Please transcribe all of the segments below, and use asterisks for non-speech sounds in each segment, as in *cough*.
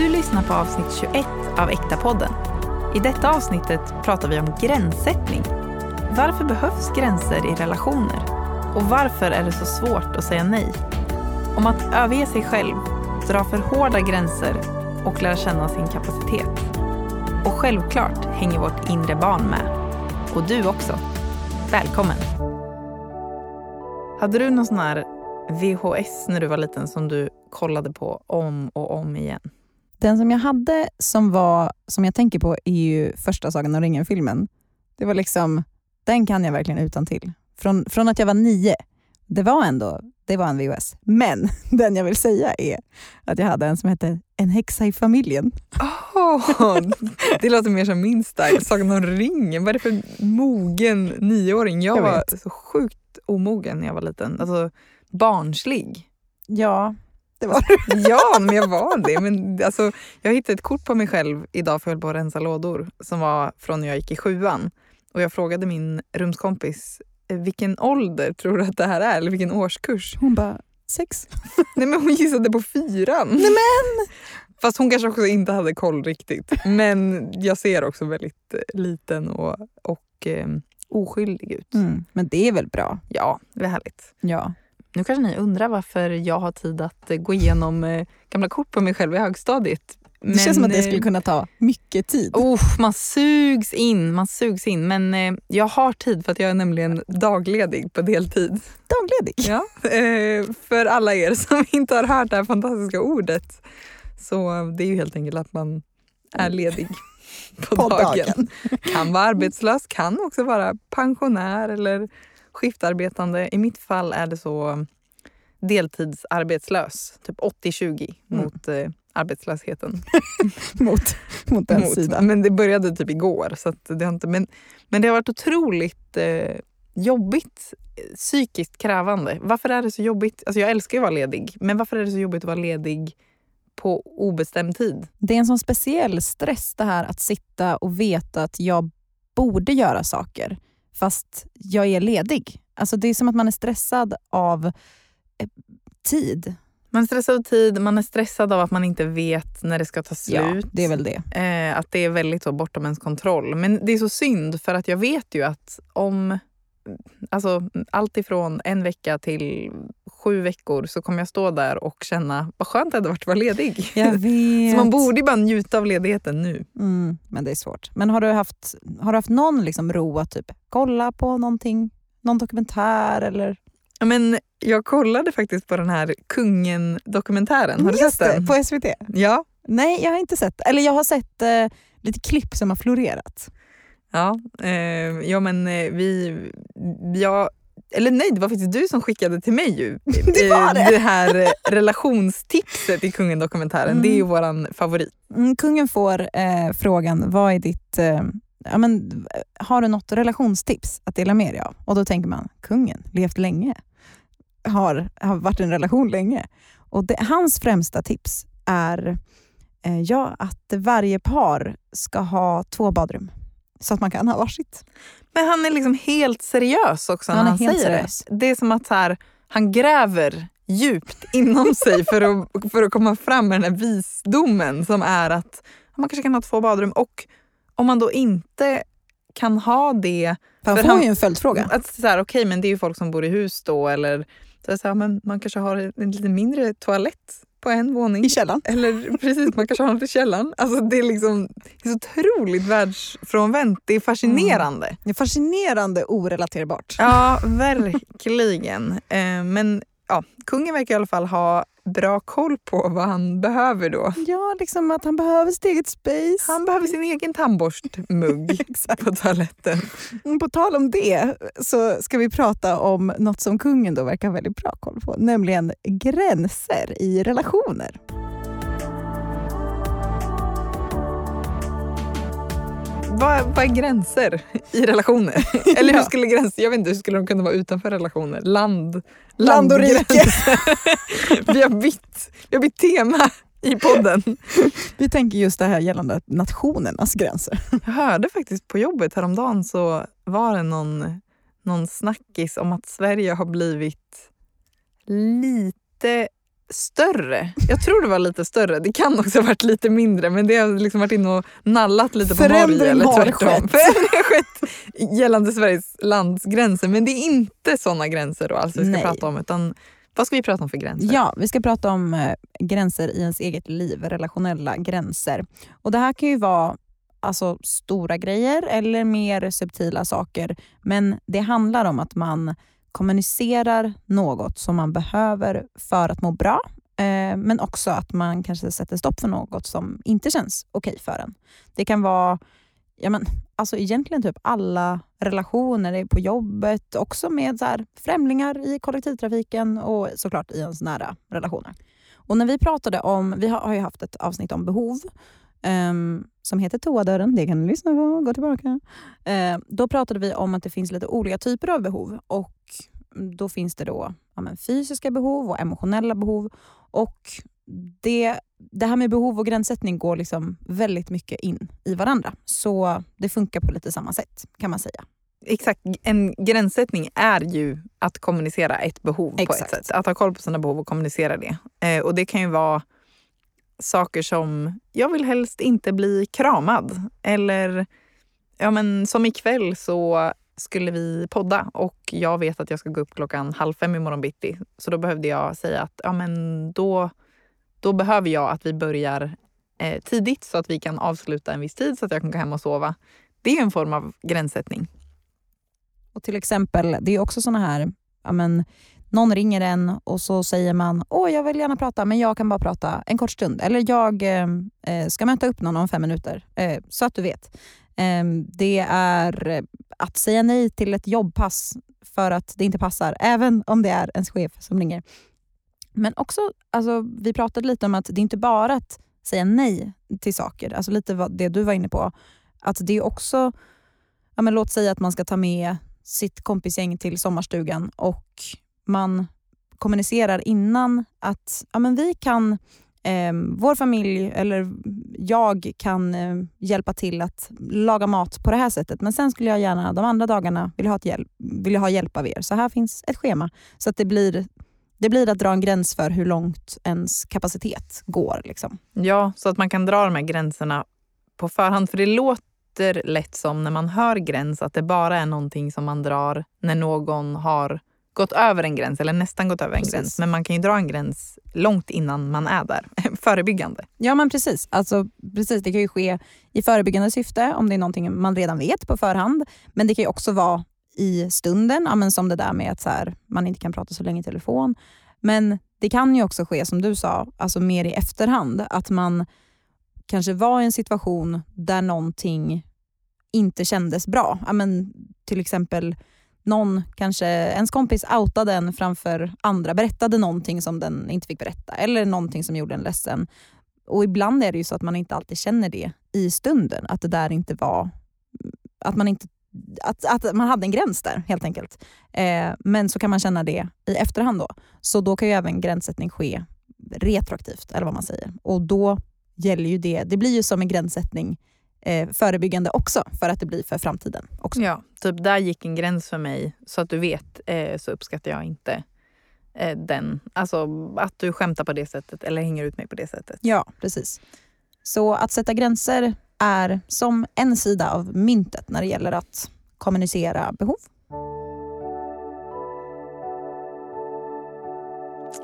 Du lyssnar på avsnitt 21 av Äkta-podden. I detta avsnittet pratar vi om gränssättning. Varför behövs gränser i relationer? Och varför är det så svårt att säga nej? Om att överge sig själv, dra för hårda gränser och lära känna sin kapacitet. Och självklart hänger vårt inre barn med. Och du också. Välkommen! Hade du någon sån här VHS när du var liten som du kollade på om och om igen? Den som jag hade som var som jag tänker på är ju första Sagan om ringen-filmen. Det var liksom, den kan jag verkligen utan till. Från, från att jag var nio. Det var ändå det var en VHS. Men *laughs* den jag vill säga är att jag hade en som hette En häxa i familjen. Oh, det låter mer som min style. Sagan om ringen. Vad är det för mogen nioåring? Jag, Jag var så sjukt omogen när jag var liten. Alltså barnslig. Ja, det var du. *laughs* Ja, men jag var det. Men alltså, jag hittade ett kort på mig själv idag för jag höll på att rensa lådor som var från när jag gick i sjuan. Och jag frågade min rumskompis "Eh, vilken ålder tror du att det här är? Eller vilken årskurs? Hon bara, sex. *laughs* Nej men hon gissade på fyran. Nej men! Fast hon kanske också inte hade koll riktigt. Men jag ser också väldigt eh, liten och, och eh, oskyldig ut. Mm, men det är väl bra? Ja, det är härligt. Ja. Nu kanske ni undrar varför jag har tid att eh, gå igenom eh, gamla kort på mig själv i högstadiet. Det känns som att det eh, skulle kunna ta mycket tid. Oh, man sugs in, man sugs in. Men eh, jag har tid för att jag är nämligen dagledig på deltid. Dagledig. Ja. Eh, för alla er som *laughs* inte har hört det här fantastiska ordet. Så det är ju helt enkelt att man är ledig *laughs* på, På dagen. dagen. Kan vara arbetslös, kan också vara pensionär eller skiftarbetande. I mitt fall är det så deltidsarbetslös, typ 80-20 Mm. mot eh, arbetslösheten. *laughs* mot, mot den mot. sidan. Men det började typ igår. Så det har inte, men, men det har varit otroligt eh, jobbigt, eh, psykiskt krävande. Varför är det så jobbigt? Alltså jag älskar ju att vara ledig, men varför är det så jobbigt att vara ledig på obestämd tid? Det är en sån speciell stress det här att sitta och veta att jag borde göra saker fast jag är ledig. Alltså det är som att man är stressad av eh, tid. Man är stressad av tid, man är stressad av att man inte vet när det ska ta slut. Ja, det är väl det. Eh, att det är väldigt så bortom ens kontroll. Men det är så synd för att jag vet ju att om alltså, allt ifrån en vecka till sju veckor så kommer jag stå där och känna vad skönt det hade varit att vara ledig. Jag vet. *laughs* Så man borde bara njuta av ledigheten nu. Mm, men det är svårt. Men har du haft, har du haft någon liksom ro att typ kolla på någonting? Någon dokumentär eller? Ja, Men jag kollade faktiskt på den här Kungen-dokumentären. Har du Just sett det, den? på SVT? Ja. Nej, jag har inte sett. Eller jag har sett eh, lite klipp som har florerat. Ja, eh, ja men eh, vi... Jag, eller nej, det var faktiskt du som skickade till mig ju. *laughs* Det eh, det. det här eh, relationstipset i Kungen-dokumentären. Mm. Det är ju våran favorit. Mm, kungen får eh, frågan, vad är ditt... Eh, ja, men, har du något relationstips att dela med dig av? Och då tänker man, kungen, levt länge. Har, har varit i en relation länge. Och det, hans främsta tips är eh, ja, att varje par ska ha två badrum. Så att man kan ha varsitt. Men han är liksom helt seriös också när Han säger seriös. det. Det är som att här, han gräver djupt inom *laughs* sig för att, för att komma fram med den här visdomen som är att man kanske kan ha två badrum och om man då inte kan ha det För han får han- ju en följdfråga. Att så här, okej, men det är ju folk som bor i hus då. Eller så här, men man kanske har en lite mindre toalett på en våning. I källaren. Eller precis, man kanske har något i källaren. Alltså, det, är liksom, det är så otroligt världsfrånvänt. Det är fascinerande. Det är fascinerande orelaterbart. Ja, verkligen. Eh, men ja, kungen verkar i alla fall ha bra koll på vad han behöver då. Ja, liksom att han behöver sitt eget space. Han behöver sin egen tandborstmugg *laughs* på toaletten. Mm, På tal om det så ska vi prata om något som kungen då verkar ha väldigt bra koll på, nämligen gränser i relationer. Vad, vad är gränser i relationer? *laughs* Eller hur skulle gränser, jag vet inte, hur skulle de kunna vara utanför relationer? Land, Land och rike. *laughs* vi, har bytt, vi har bytt tema i podden. *laughs* Vi tänker just det här gällande nationernas gränser. Jag hörde faktiskt på jobbet häromdagen så var det någon, någon snackis om att Sverige har blivit lite större. Jag tror det var lite större. Det kan också ha varit lite mindre men det har liksom varit inne och nallat lite på Norge. Eller tvärtom. *laughs* Förändring har skett gällande Sveriges landsgränser men det är inte såna gränser då alltså vi ska Nej. prata om utan vad ska vi prata om för gränser? Ja, vi ska prata om eh, gränser i ens eget liv, relationella gränser. Och Det här kan ju vara alltså, stora grejer eller mer subtila saker. Men det handlar om att man kommunicerar något som man behöver för att må bra. Eh, men också att man kanske sätter stopp för något som inte känns okej för en. Det kan vara ja, men, alltså egentligen typ alla relationer på jobbet, också med så här, främlingar i kollektivtrafiken och såklart i ens nära relationer. Och när vi pratade om, vi har, har ju haft ett avsnitt om behov ehm, som heter Toadörren, det kan ni lyssna på, gå tillbaka. Eh, då pratade vi om att det finns lite olika typer av behov och då finns det då ja, men, fysiska behov och emotionella behov och det, det här med behov och gränssättning går liksom väldigt mycket in i varandra. Så det funkar på lite samma sätt kan man säga. Exakt, en gränssättning är ju att kommunicera ett behov på Exakt. ett sätt. Att ha koll på sina behov och kommunicera det. Eh, och det kan ju vara saker som, jag vill helst inte bli kramad. Eller, ja men som ikväll så skulle vi podda och jag vet att jag ska gå upp klockan halv fem imorgon bitti. Så då behövde jag säga att ja men då, då behöver jag att vi börjar eh, tidigt så att vi kan avsluta en viss tid så att jag kan gå hem och sova. Det är en form av gränssättning. Och till exempel, det är också såna här, ja men, någon ringer en och så säger man åh jag vill gärna prata men jag kan bara prata en kort stund. Eller jag eh, eh ska möta upp någon om fem minuter. Eh, så att du vet. Eh, det är eh, att säga nej till ett jobbpass för att det inte passar, även om det är ens chef som ringer. Men också, alltså, vi pratade lite om att det är inte bara att säga nej till saker, alltså lite vad det du var inne på. Att det är också, ja, men låt säga att man ska ta med sitt kompisgäng till sommarstugan och man kommunicerar innan att ja, men vi kan, eh, vår familj eller jag kan eh, hjälpa till att laga mat på det här sättet. Men sen skulle jag gärna de andra dagarna vilja ha, ett hjälp, vill jag ha hjälp av er. Så här finns ett schema. Så att det blir, det blir att dra en gräns för hur långt ens kapacitet går. Liksom. Ja, så att man kan dra de här gränserna på förhand. För det låter lätt som när man hör gräns att det bara är någonting som man drar när någon har gått över en gräns eller nästan gått över en Precis. gräns. Men man kan ju dra en gräns långt innan man är där. *laughs* Förebyggande. Ja men precis. Alltså, precis. Det kan ju ske i förebyggande syfte om det är någonting man redan vet på förhand. Men det kan ju också vara i stunden, ja, men som det där med att så här, man inte kan prata så länge i telefon. Men det kan ju också ske, som du sa, alltså mer i efterhand. Att man kanske var i en situation där någonting inte kändes bra. Ja, men till exempel någon, kanske ens kompis outade en framför andra, berättade någonting som den inte fick berätta eller någonting som gjorde en ledsen. Och ibland är det ju så att man inte alltid känner det i stunden, att det där inte var... Att man, inte, att, att man hade en gräns där helt enkelt. Eh, men så kan man känna det i efterhand då. Så då kan ju även gränssättning ske retroaktivt, eller vad man säger. Och då gäller ju det, det blir ju som en gränssättning eh, förebyggande också, för att det blir för framtiden också. Ja, typ där gick en gräns för mig. Så att du vet eh, så uppskattar jag inte eh, den. Alltså att du skämtar på det sättet eller hänger ut mig på det sättet. Ja, precis. Så att sätta gränser är som en sida av myntet när det gäller att kommunicera behov.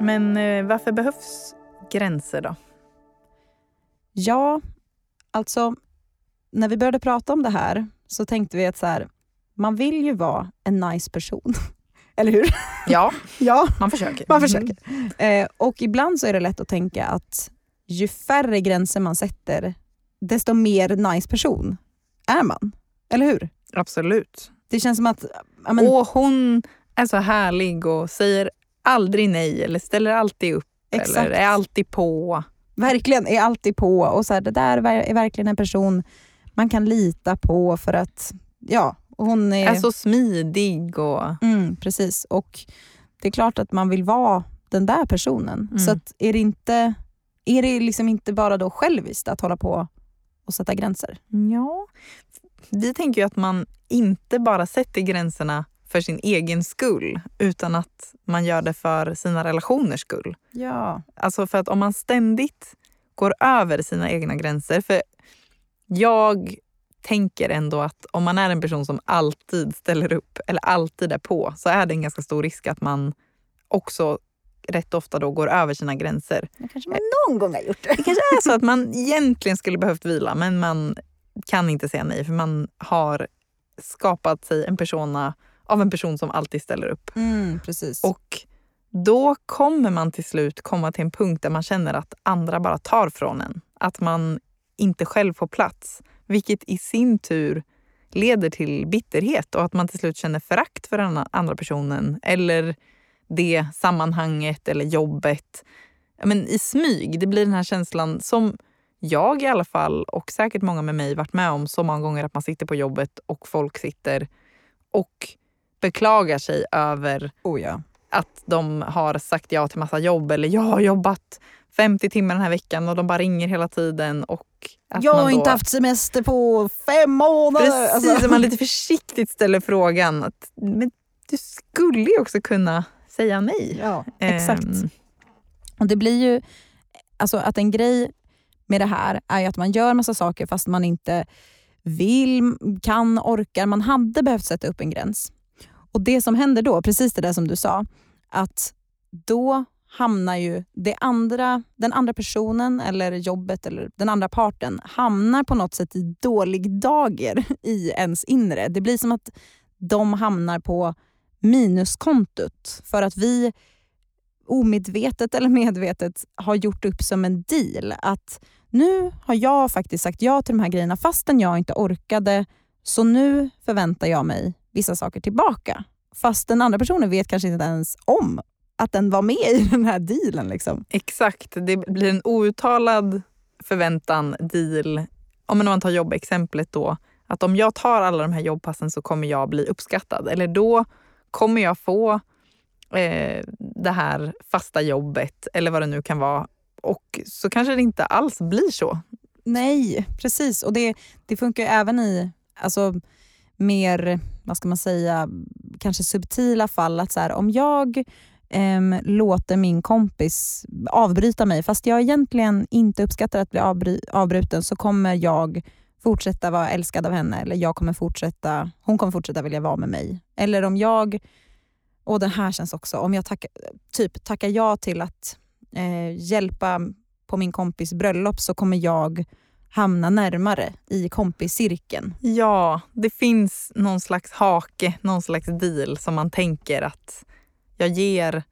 Men eh, varför behövs gränser då? Ja, alltså när vi började prata om det här så tänkte vi att så här, man vill ju vara en nice person. *laughs* Eller hur? Ja, *laughs* Ja, man försöker. man försöker. Eh, och ibland så är det lätt att tänka att ju färre gränser man sätter, desto mer nice person är man. Eller hur? Absolut. Det känns som att... Ja, men, Och hon är så härlig och säger aldrig nej eller ställer alltid upp Exakt. eller är alltid på. verkligen är alltid på. Och så här, Det där är verkligen en person man kan lita på för att... Ja, hon är... Är så smidig och... Mm, precis. Och det är klart att man vill vara den där personen. Mm. Så att är det inte, är det liksom inte bara då själviskt att hålla på och sätta gränser? Ja. Vi tänker ju att man inte bara sätter gränserna för för sin egen skull utan att man gör det för sina relationers skull. Ja. Alltså för att om man ständigt går över sina egna gränser. För jag tänker ändå att om man är en person som alltid ställer upp eller alltid är på så är det en ganska stor risk att man också rätt ofta då går över sina gränser. Det kanske man någon gång har gjort det. Det kanske är så att man egentligen skulle behövt vila men man kan inte säga nej för man har skapat sig en persona av en person som alltid ställer upp. Mm, precis. Och då kommer man till slut komma till en punkt där man känner att andra bara tar från en. Att man inte själv får plats. Vilket i sin tur leder till bitterhet och att man till slut känner förakt för den andra personen eller det sammanhanget eller jobbet. Men I smyg, det blir den här känslan som jag i alla fall och säkert många med mig varit med om så många gånger att man sitter på jobbet och folk sitter och beklagar sig över oh ja. att de har sagt ja till massa jobb eller jag har jobbat 50 timmar den här veckan och de bara ringer hela tiden. Och att jag har då, inte haft semester på fem månader. Precis, Alltså. man lite försiktigt ställer frågan att men du skulle ju också kunna säga nej. Ja, exakt. Ehm, Och det blir ju, alltså att en grej med det här är ju att man gör massa saker fast man inte vill, kan, orkar. Man hade behövt sätta upp en gräns. Och det som händer då, precis det där som du sa, att då hamnar ju det andra, den andra personen eller jobbet eller den andra parten hamnar på något sätt i dålig dager i ens inre. Det blir som att de hamnar på minuskontot för att vi omedvetet eller medvetet har gjort upp som en deal att nu har jag faktiskt sagt ja till de här grejerna fastän jag inte orkade så nu förväntar jag mig vissa saker tillbaka. Fast den andra personen vet kanske inte ens om att den var med i den här dealen. Liksom. Exakt, det blir en outtalad förväntan, deal. Om man tar jobbexemplet då, att om jag tar alla de här jobbpassen så kommer jag bli uppskattad. Eller då kommer jag få eh, det här fasta jobbet eller vad det nu kan vara. Och så kanske det inte alls blir så. Nej, precis. Och det, det funkar ju även i alltså, mer, vad ska man säga, kanske subtila fall. Att så här, om jag em, låter min kompis avbryta mig fast jag egentligen inte uppskattar att bli avbry, avbruten så kommer jag fortsätta vara älskad av henne eller jag kommer fortsätta, hon kommer fortsätta vilja vara med mig. Eller om jag, och det här känns också, om jag tackar, typ tackar ja till att eh, hjälpa på min kompis bröllop så kommer jag hamna närmare i kompiscirkeln. Ja, det finns någon slags hake, någon slags deal som man tänker att jag ger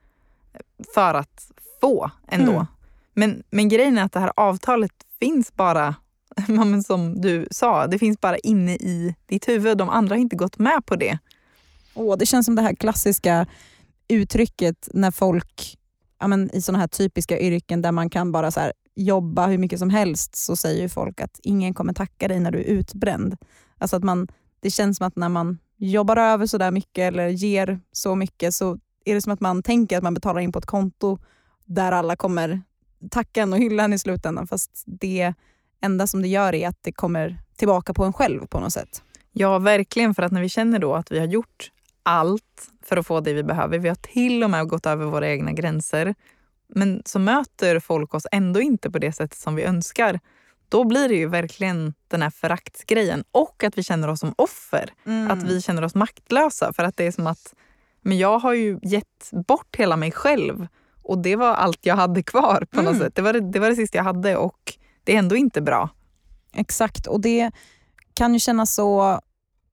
för att få ändå. Mm. Men, men grejen är att det här avtalet finns bara, *laughs* som du sa, det finns bara inne i ditt huvud. De andra har inte gått med på det. Åh, det känns som det här klassiska uttrycket när folk ja, men, i såna här typiska yrken där man kan bara så här, jobba hur mycket som helst så säger ju folk att ingen kommer tacka dig när du är utbränd. Alltså att man, det känns som att när man jobbar över så där mycket eller ger så mycket så är det som att man tänker att man betalar in på ett konto där alla kommer tacka en och hylla en i slutändan fast det enda som det gör är att det kommer tillbaka på en själv på något sätt. Ja, verkligen. För att när vi känner då att vi har gjort allt för att få det vi behöver, vi har till och med gått över våra egna gränser, men så möter folk oss ändå inte på det sättet som vi önskar, då blir det ju verkligen den här föraktsgrejen. Och att vi känner oss som offer. Att vi känner oss maktlösa. För att det är som att men jag har ju gett bort hela mig själv och det var allt jag hade kvar på något Mm. sätt. Det var det, det var det sista jag hade och det är ändå inte bra. Exakt, och det kan ju kännas så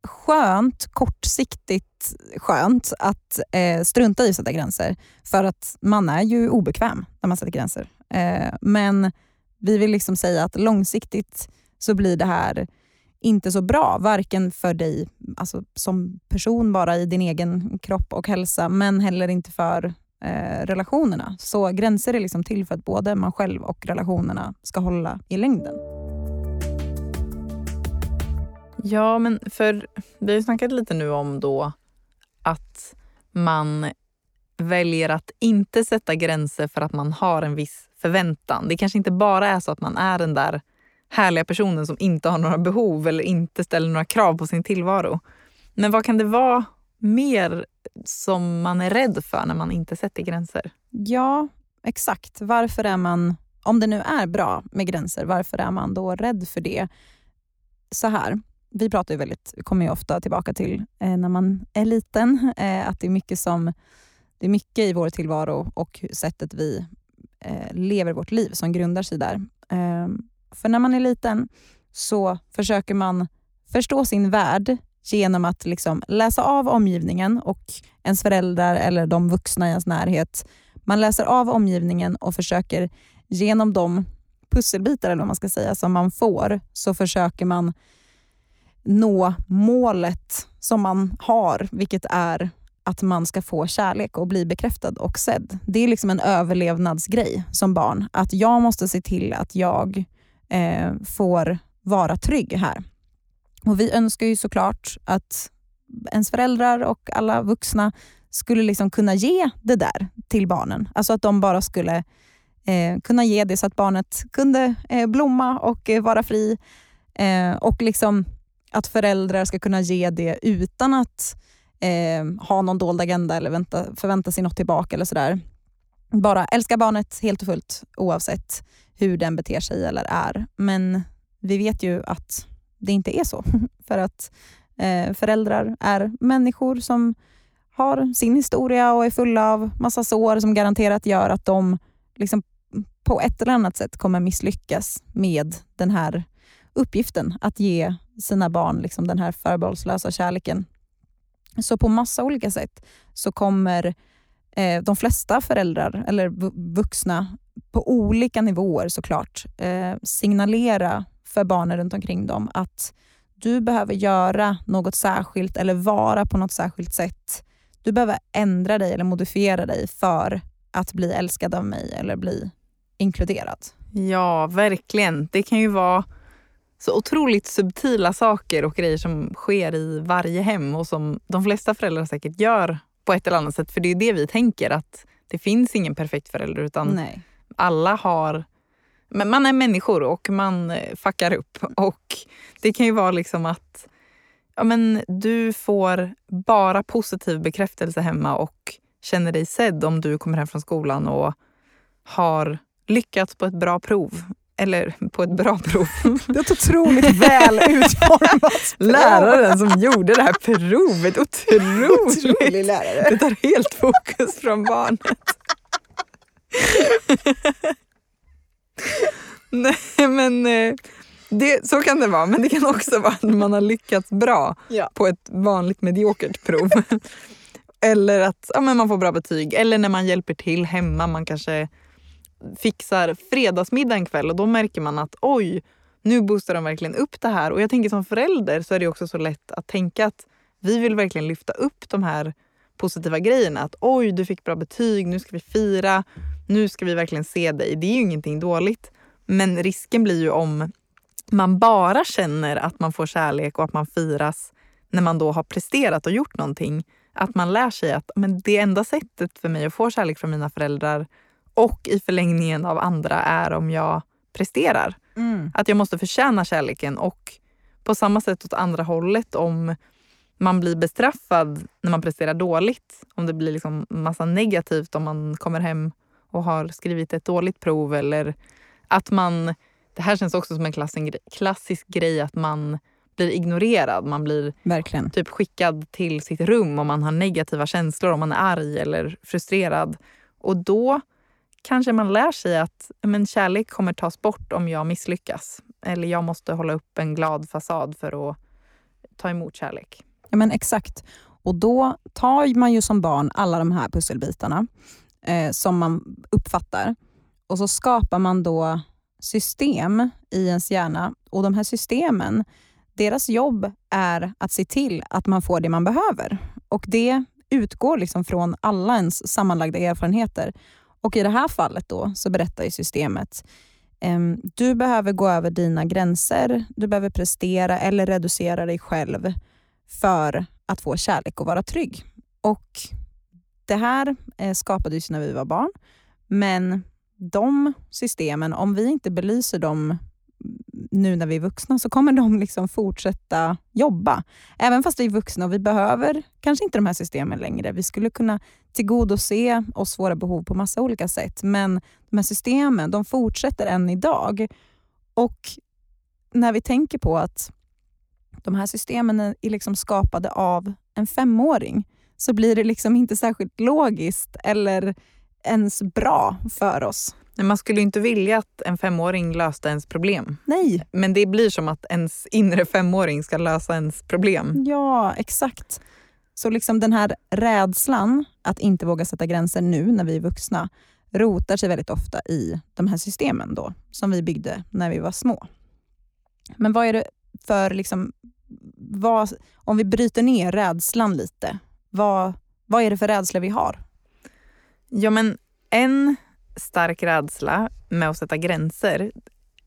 skönt, kortsiktigt skönt att eh, strunta i att sätta gränser. För att man är ju obekväm när man sätter gränser. Eh, men vi vill liksom säga att långsiktigt så blir det här inte så bra, varken för dig alltså som person bara i din egen kropp och hälsa, men heller inte för eh, relationerna. Så gränser är liksom till för att både man själv och relationerna ska hålla i längden. Ja, men för vi har ju snackat lite nu om då att man väljer att inte sätta gränser för att man har en viss förväntan. Det kanske inte bara är så att man är den där härliga personen som inte har några behov eller inte ställer några krav på sin tillvaro. Men vad kan det vara mer som man är rädd för när man inte sätter gränser? Ja, exakt. Varför är man, om det nu är bra med gränser, varför är man då rädd för det? Så här, vi pratar ju väldigt, kommer ju ofta tillbaka till eh, när man är liten, eh, att det är mycket som det är mycket i vår tillvaro och sättet vi eh, lever vårt liv som grundar sig där. Ehm, för när man är liten så försöker man förstå sin värld genom att liksom läsa av omgivningen och ens föräldrar eller de vuxna i ens närhet. Man läser av omgivningen och försöker genom de pusselbitar eller vad man ska säga som man får så försöker man nå målet som man har, vilket är att man ska få kärlek och bli bekräftad och sedd. Det är liksom en överlevnadsgrej som barn. Att jag måste se till att jag eh, får vara trygg här. Och Vi önskar ju såklart att ens föräldrar och alla vuxna skulle liksom kunna ge det där till barnen. Alltså att de bara skulle eh, kunna ge det så att barnet kunde eh, blomma och eh, vara fri. Eh, och liksom att föräldrar ska kunna ge det utan att eh, ha någon dold agenda eller vänta, förvänta sig något tillbaka eller sådär. Bara älska barnet helt och fullt oavsett hur den beter sig eller är. Men vi vet ju att det inte är så. *laughs* För att eh, föräldrar är människor som har sin historia och är fulla av massa sår som garanterat gör att de liksom på ett eller annat sätt kommer misslyckas med den här uppgiften att ge sina barn liksom den här förbehållslösa kärleken. Så på massa olika sätt så kommer eh, de flesta föräldrar, eller vuxna, på olika nivåer såklart, eh, signalera för barnen runt omkring dem att du behöver göra något särskilt eller vara på något särskilt sätt. Du behöver ändra dig eller modifiera dig för att bli älskad av mig eller bli inkluderad. Ja, verkligen. Det kan ju vara så otroligt subtila saker och grejer som sker i varje hem och som de flesta föräldrar säkert gör på ett eller annat sätt. För det är det vi tänker, att det finns ingen perfekt förälder utan Nej. alla har... Men man är människor och man eh, fuckar upp. Och det kan ju vara liksom att ja, men du får bara positiv bekräftelse hemma och känner dig sedd om du kommer hem från skolan och har lyckats på ett bra prov eller på ett bra prov. Det är ett otroligt *laughs* väl utformat Läraren som gjorde det här provet, otroligt! Otrolig lärare. Det tar helt fokus från barnet. Nej men eh, det, så kan det vara, men det kan också vara att man har lyckats bra ja. på ett vanligt mediokert prov. eller att ja, men man får bra betyg, eller när man hjälper till hemma. Man kanske fixar fredagsmiddag en kväll och då märker man att oj, nu boostar de verkligen upp det här. Och jag tänker som förälder så är det också så lätt att tänka att vi vill verkligen lyfta upp de här positiva grejerna. Att oj, du fick bra betyg, nu ska vi fira, nu ska vi verkligen se dig. Det är ju ingenting dåligt. Men risken blir ju om man bara känner att man får kärlek och att man firas när man då har presterat och gjort någonting. Att man lär sig att men det enda sättet för mig att få kärlek från mina föräldrar och i förlängningen av andra är om jag presterar. Mm. Att jag måste förtjäna kärleken och på samma sätt åt andra hållet om man blir bestraffad när man presterar dåligt. Om det blir liksom massa negativt om man kommer hem och har skrivit ett dåligt prov eller att man... Det här känns också som en klassisk grej att man blir ignorerad. Man blir Verkligen. typ skickad till sitt rum om man har negativa känslor, om man är arg eller frustrerad. Och då kanske man lär sig att men, kärlek kommer tas bort om jag misslyckas. Eller jag måste hålla upp en glad fasad för att ta emot kärlek. Ja, men exakt. Och då tar man ju som barn alla de här pusselbitarna eh, som man uppfattar och så skapar man då system i ens hjärna. Och de här systemen, deras jobb är att se till att man får det man behöver. Och det utgår liksom från alla ens sammanlagda erfarenheter. Och I det här fallet då så berättar ju systemet du behöver gå över dina gränser, du behöver prestera eller reducera dig själv för att få kärlek och vara trygg. Och Det här eh, skapades när vi var barn, men de systemen, om vi inte belyser dem nu när vi är vuxna så kommer de liksom fortsätta jobba. Även fast vi är vuxna och vi behöver kanske inte de här systemen längre. Vi skulle kunna tillgodose oss våra behov på massa olika sätt. Men de här systemen de fortsätter än idag. Och när vi tänker på att de här systemen är liksom skapade av en femåring så blir det liksom inte särskilt logiskt eller ens bra för oss. Men man skulle inte vilja att en femåring löste ens problem. Nej. Men det blir som att ens inre femåring ska lösa ens problem. Ja, exakt. Så liksom den här rädslan att inte våga sätta gränser nu när vi är vuxna rotar sig väldigt ofta i de här systemen då, som vi byggde när vi var små. Men vad är det för, liksom, vad, om vi bryter ner rädslan lite, vad, vad är det för rädsla vi har? Ja, men en stark rädsla med att sätta gränser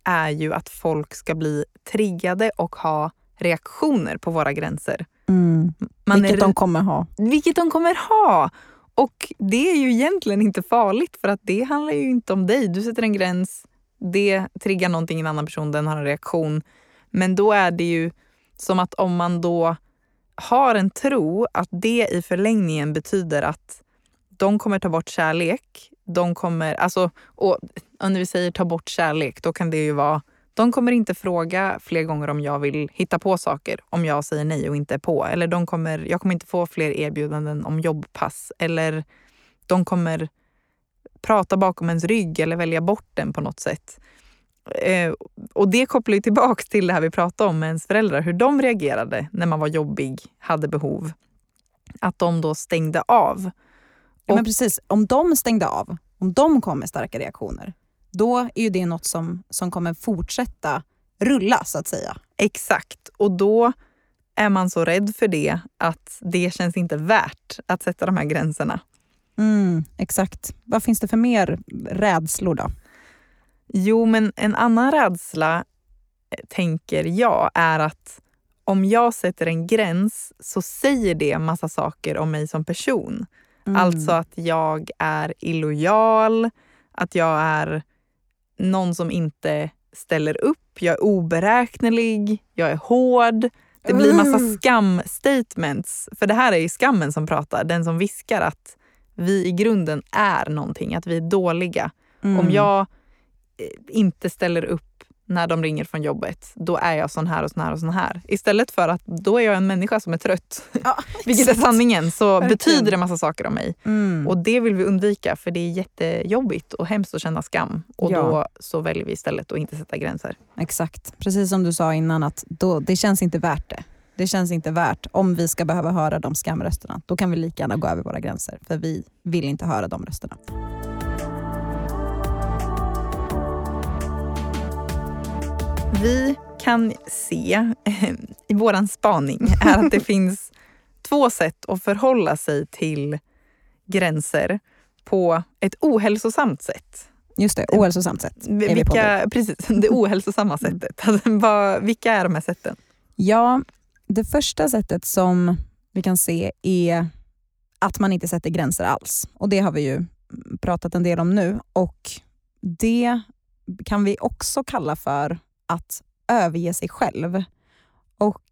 är ju att folk ska bli triggade och ha reaktioner på våra gränser. Mm. vilket är, de kommer ha. Vilket de kommer ha! Och det är ju egentligen inte farligt för att det handlar ju inte om dig. Du sätter en gräns, det triggar någonting i en annan person, den har en reaktion. Men då är det ju som att om man då har en tro att det i förlängningen betyder att de kommer ta bort kärlek. De kommer, alltså, och när vi säger ta bort kärlek, då kan det ju vara de kommer inte fråga fler gånger om jag vill hitta på saker om jag säger nej och inte är på. Eller de kommer, jag kommer inte få fler erbjudanden om jobbpass. Eller de kommer prata bakom ens rygg eller välja bort den på något sätt. Eh, och det kopplar ju tillbaka till det här vi pratade om med ens föräldrar, hur de reagerade när man var jobbig, hade behov. Att de då stängde av. Ja, men precis, om de stängde av, om de kom med starka reaktioner, då är ju det något som, som kommer fortsätta rulla så att säga. Exakt, och då är man så rädd för det att det känns inte värt att sätta de här gränserna. Mm, exakt. Vad finns det för mer rädslor då? Jo, men en annan rädsla, eh, tänker jag, är att om jag sätter en gräns så säger det massa saker om mig som person. Mm. Alltså att jag är illojal, att jag är någon som inte ställer upp, jag är oberäknelig, jag är hård. Det blir massa mm. skam-statements. För det här är ju skammen som pratar, den som viskar att vi i grunden är någonting, att vi är dåliga. Mm. Om jag eh, inte ställer upp när de ringer från jobbet, då är jag sån här och sån här och sån här. Istället för att då är jag en människa som är trött, ja, *laughs* vilket är sanningen, så Verkligen. betyder det massa saker om mig. Mm. Och det vill vi undvika för det är jättejobbigt och hemskt att känna skam. Och ja. då så väljer vi istället att inte sätta gränser. Exakt, precis som du sa innan att då, det känns inte värt det. Det känns inte värt om vi ska behöva höra de skamrösterna. Då kan vi lika gärna gå över våra gränser för vi vill inte höra de rösterna. Vi kan se i vår spaning är att det *laughs* finns två sätt att förhålla sig till gränser på ett ohälsosamt sätt. Just det, ohälsosamt sätt. Vilka, precis, *laughs* det ohälsosamma mm. sättet. Alltså, vilka är de här sätten? Ja, det första sättet som vi kan se är att man inte sätter gränser alls. Och Det har vi ju pratat en del om nu. Och Det kan vi också kalla för att överge sig själv. Och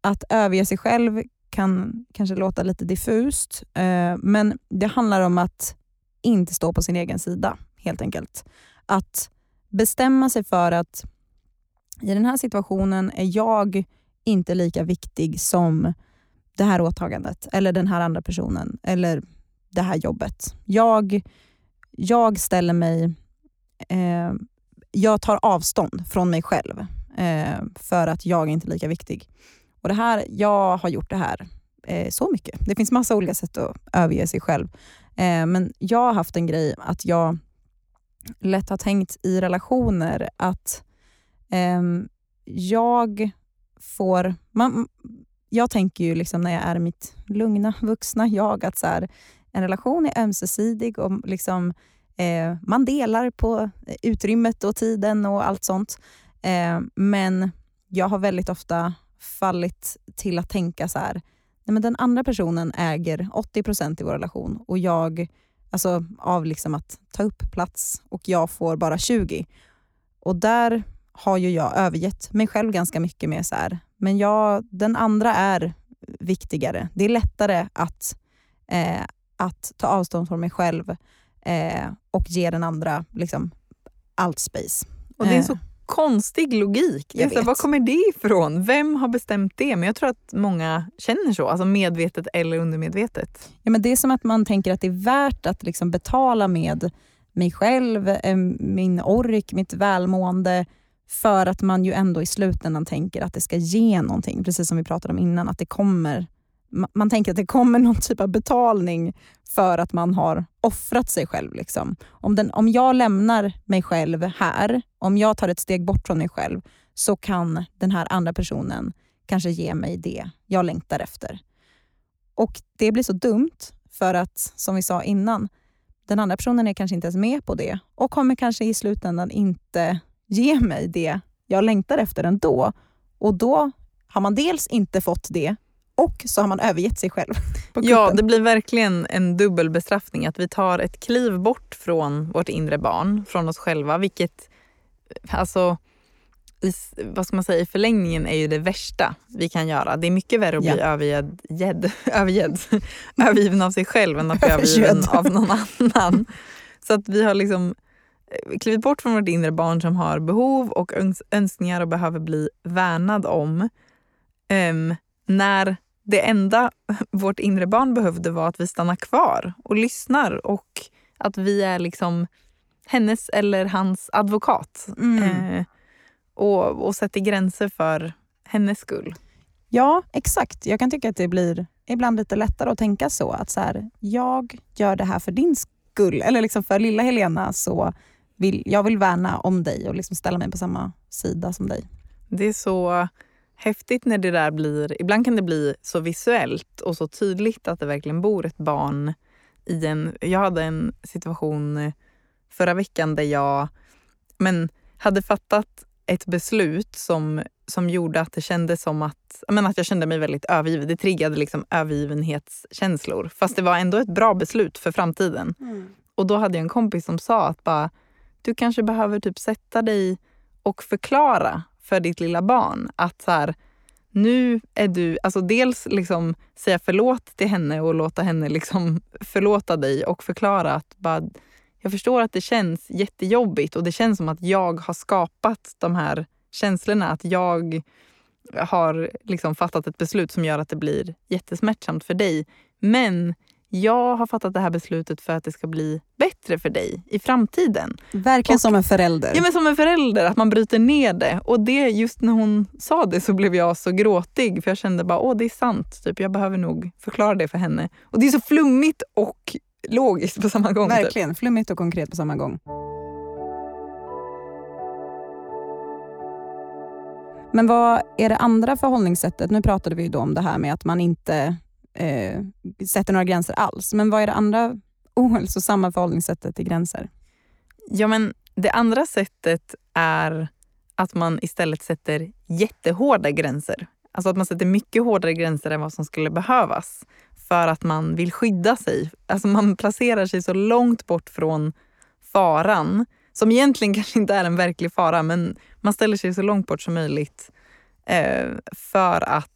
att överge sig själv kan kanske låta lite diffust, eh, men det handlar om att inte stå på sin egen sida helt enkelt. Att bestämma sig för att i den här situationen är jag inte lika viktig som det här åtagandet eller den här andra personen eller det här jobbet. Jag, jag ställer mig eh, jag tar avstånd från mig själv eh, för att jag är inte är lika viktig. Och det här, Jag har gjort det här eh, så mycket. Det finns massa olika sätt att överge sig själv. Eh, men jag har haft en grej att jag lätt har tänkt i relationer att ehm, jag får... Man, jag tänker ju liksom när jag är mitt lugna vuxna jag att så här, en relation är ömsesidig och liksom, Eh, man delar på eh, utrymmet och tiden och allt sånt. Eh, men jag har väldigt ofta fallit till att tänka så här, nej men den andra personen äger 80% i vår relation och jag, alltså av liksom att ta upp plats och jag får bara 20. Och där har ju jag övergett mig själv ganska mycket med så här, men jag, den andra är viktigare. Det är lättare att, eh, att ta avstånd från mig själv eh, och ge den andra liksom, allt space. Och det är en Eh, så konstig logik. Jag så var kommer det ifrån? Vem har bestämt det? Men jag tror att många känner så, alltså medvetet eller undermedvetet. Ja, men det är som att man tänker att det är värt att liksom betala med mig själv, eh, min ork, mitt välmående för att man ju ändå i slutändan tänker att det ska ge någonting. Precis som vi pratade om innan, att det kommer man tänker att det kommer någon typ av betalning för att man har offrat sig själv. Liksom. Om, den, om jag lämnar mig själv här, om jag tar ett steg bort från mig själv, så kan den här andra personen kanske ge mig det jag längtar efter. Och det blir så dumt för att, som vi sa innan, den andra personen är kanske inte ens med på det och kommer kanske i slutändan inte ge mig det jag längtar efter ändå. Och då har man dels inte fått det och så har man övergett sig själv. *laughs* Ja, det blir verkligen en dubbel bestraffning. Att vi tar ett kliv bort från vårt inre barn, från oss själva. Vilket, alltså, i, vad ska man säga, i förlängningen är ju det värsta vi kan göra. Det är mycket värre att bli gedd, övergedd, *laughs* övergiven av sig själv än att bli övergiven av någon annan. Så att vi har liksom eh, klivit bort från vårt inre barn som har behov och öns- önskningar och behöver bli värnad om. Ehm, när det enda *laughs* vårt inre barn behövde var att vi stannar kvar och lyssnar och att vi är liksom hennes eller hans advokat. Mm. Eh, och, och sätter gränser för hennes skull. Ja, exakt. Jag kan tycka att det blir ibland lite lättare att tänka så. Att så här, jag gör det här för din skull. Eller liksom för lilla Helena så vill jag vill värna om dig och liksom ställa mig på samma sida som dig. Det är så häftigt när det där blir... Ibland kan det bli så visuellt och så tydligt att det verkligen bor ett barn i en... Jag hade en situation förra veckan där jag men, hade fattat ett beslut som, som gjorde att det kändes som att, menar, att jag kände mig väldigt övergiven. Det triggade liksom övergivenhetskänslor. Fast det var ändå ett bra beslut för framtiden. Och då hade jag en kompis som sa att bara, du kanske behöver typ sätta dig och förklara för ditt lilla barn att så här, nu är du, alltså dels liksom säga förlåt till henne och låta henne liksom *laughs* förlåta dig och förklara att bara, jag förstår att det känns jättejobbigt och det känns som att jag har skapat de här känslorna. Att jag har liksom fattat ett beslut som gör att det blir jättesmärtsamt för dig. Men jag har fattat det här beslutet för att det ska bli bättre för dig i framtiden. Verkligen Och- som en förälder. Ja, men som en förälder, att man bryter ner det. Och det, just när hon sa det så blev jag så gråtig för jag kände bara, åh det är sant. Typ, jag behöver nog förklara det för henne. Och det är så flummigt och logiskt på samma gång. Typ. Verkligen, flummigt och konkret på samma gång. Men vad är det andra förhållningssättet? Nu pratade vi ju om det här med att man inte eh, sätter några gränser alls. Men vad är det andra ohälsosamma förhållningssättet till gränser? Ja, men det andra sättet är att man istället sätter jättehårda gränser. Alltså att man sätter mycket hårdare gränser än vad som skulle behövas för att man vill skydda sig. Alltså man placerar sig så långt bort från faran som egentligen *laughs* kanske inte är en verklig fara men man ställer sig så långt bort som möjligt eh, för att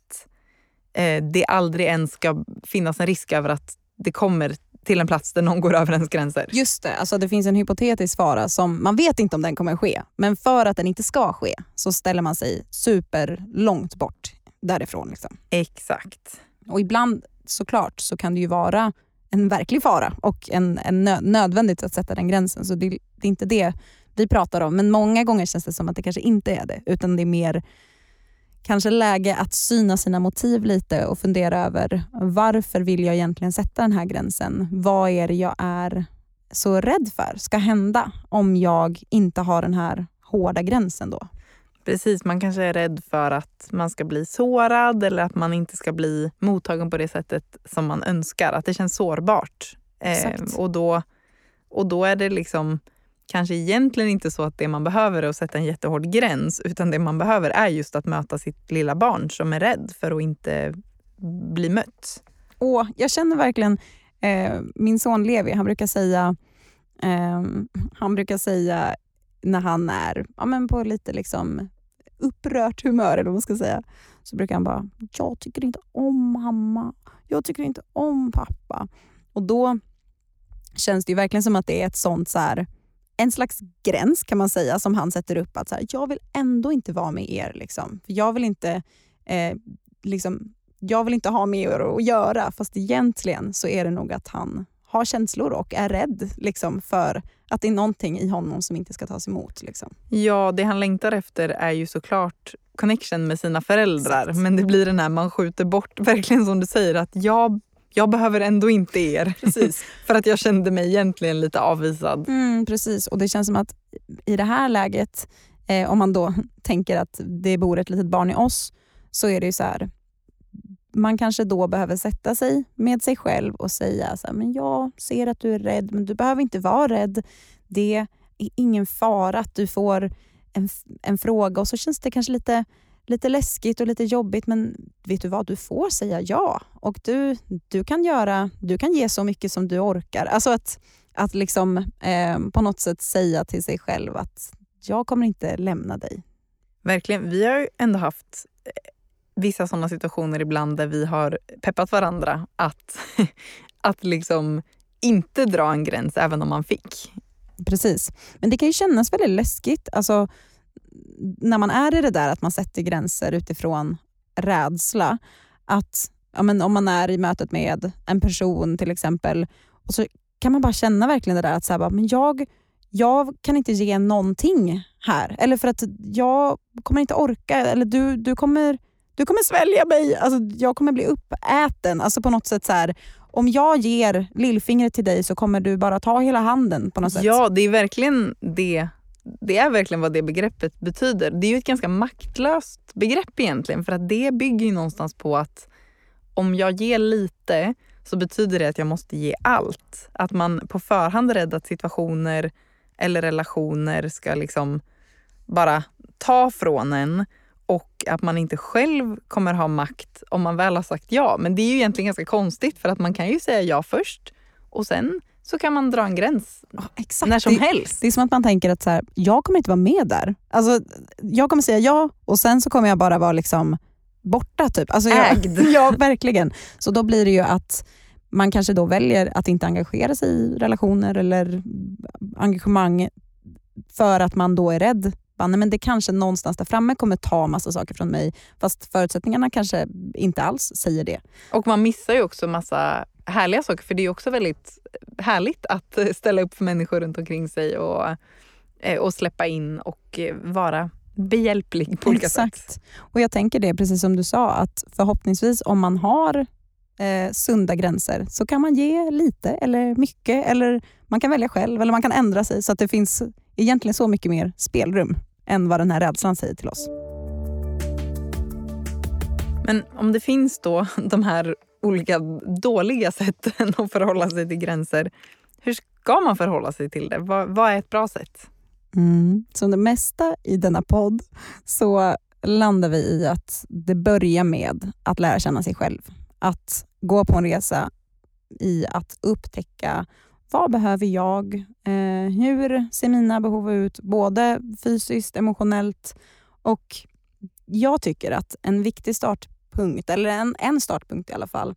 eh, det aldrig ens ska finnas en risk över att det kommer till en plats där någon går över ens gränser. Just det, alltså det finns en hypotetisk fara som man vet inte om den kommer ske. Men för att den inte ska ske så ställer man sig superlångt bort därifrån. Liksom. Exakt. Och ibland såklart så kan det ju vara en verklig fara och en, en nö, nödvändigt att sätta den gränsen. Så det, det är inte det vi pratar om. Men många gånger känns det som att det kanske inte är det. Utan det är mer kanske läge att syna sina motiv lite och fundera över varför vill jag egentligen sätta den här gränsen? Vad är det jag är så rädd för ska hända om jag inte har den här hårda gränsen då? Precis, man kanske är rädd för att man ska bli sårad eller att man inte ska bli mottagen på det sättet som man önskar. Att det känns sårbart. Exakt. och, då, och då är det liksom kanske egentligen inte så att det man behöver är att sätta en jättehård gräns utan det man behöver är just att möta sitt lilla barn som är rädd för att inte bli mött. Och jag känner verkligen, eh, min son Levi, han brukar säga, eh, han brukar säga när han är ja, men på lite liksom upprört humör, eller vad man ska säga, så brukar han bara, jag tycker inte om mamma, jag tycker inte om pappa. Och då känns det ju verkligen som att det är ett sånt så här, en slags gräns kan man säga som han sätter upp. att så här, Jag vill ändå inte vara med er. Liksom. För jag vill inte eh, liksom, jag vill inte ha med er att göra. Fast egentligen så är det nog att han har känslor och är rädd liksom, för att det är någonting i honom som inte ska tas emot. Liksom. Ja, det han längtar efter är ju såklart connection med sina föräldrar. Exakt. Men det blir den här man skjuter bort, *laughs* verkligen som du säger, att jag jag behöver ändå inte er. Precis. *laughs* för att jag kände mig egentligen lite avvisad. Mm, precis, och det känns som att i det här läget, eh, om man då *laughs* tänker att det bor ett litet barn i oss, så är det ju så här, man kanske då behöver sätta sig med sig själv och säga så här, men jag ser att du är rädd, men du behöver inte vara rädd. Det är ingen fara att du får en, en fråga och så känns det kanske lite lite läskigt och lite jobbigt, men vet du vad? Du får säga ja. Och du, du, kan, göra, du kan ge så mycket som du orkar. Alltså att, att liksom, eh, på något sätt säga till sig själv att jag kommer inte lämna dig. Verkligen. Vi har ändå haft eh, vissa sådana situationer ibland där vi har peppat varandra att, *laughs* att liksom inte dra en gräns även om man fick. Precis. Men det kan ju kännas väldigt läskigt. Alltså, när man är i det där att man sätter gränser utifrån rädsla, att ja, men om man är i mötet med en person till exempel, och så kan man bara känna verkligen det där att så här, men jag, jag kan inte ge någonting här. Eller för att jag kommer inte orka, eller du, du, kommer, du kommer svälja mig. Alltså, jag kommer bli uppäten. Alltså på något sätt så här, om jag ger lillfingret till dig så kommer du bara ta hela handen på något sätt. Ja, det är verkligen det det är verkligen vad det begreppet betyder. Det är ju ett ganska maktlöst begrepp egentligen för att det bygger ju någonstans på att om jag ger lite så betyder det att jag måste ge allt. Att man på förhand är rädd att situationer eller relationer ska liksom bara ta från en och att man inte själv kommer ha makt om man väl har sagt ja. Men det är ju egentligen ganska konstigt för att man kan ju säga ja först och sen så kan man dra en gräns exakt. när som det, helst. Det är som att man tänker att så här, jag kommer inte vara med där. Alltså, jag kommer säga ja och sen så kommer jag bara vara liksom borta. Typ. Alltså, Ägd. Jag, *laughs* ja, verkligen. Så då blir det ju att man kanske då väljer att inte engagera sig i relationer eller engagemang för att man då är rädd. Nej, men det kanske någonstans där framme kommer ta massa saker från mig fast förutsättningarna kanske inte alls säger det. Och man missar ju också massa härliga saker. För det är också väldigt härligt att *laughs* ställa upp för människor runt omkring sig och, eh, och släppa in och eh, vara behjälplig på olika Exakt. sätt. Och jag tänker det, precis som du sa, att förhoppningsvis om man har eh, sunda gränser så kan man ge lite eller mycket eller man kan välja själv eller man kan ändra sig så att det finns egentligen så mycket mer spelrum än vad den här rädslan säger till oss. Men om det finns då *laughs* de här olika dåliga sätten *laughs* att förhålla sig till gränser. Hur ska man förhålla sig till det? Vad, vad är ett bra sätt? Mm. Som det mesta i denna podd så landar vi i att det börjar med att lära känna sig själv. Att gå på en resa i att upptäcka vad behöver jag? Eh, hur ser mina behov ut? Både fysiskt, emotionellt och jag tycker att en viktig start punkt, eller en, en startpunkt i alla fall,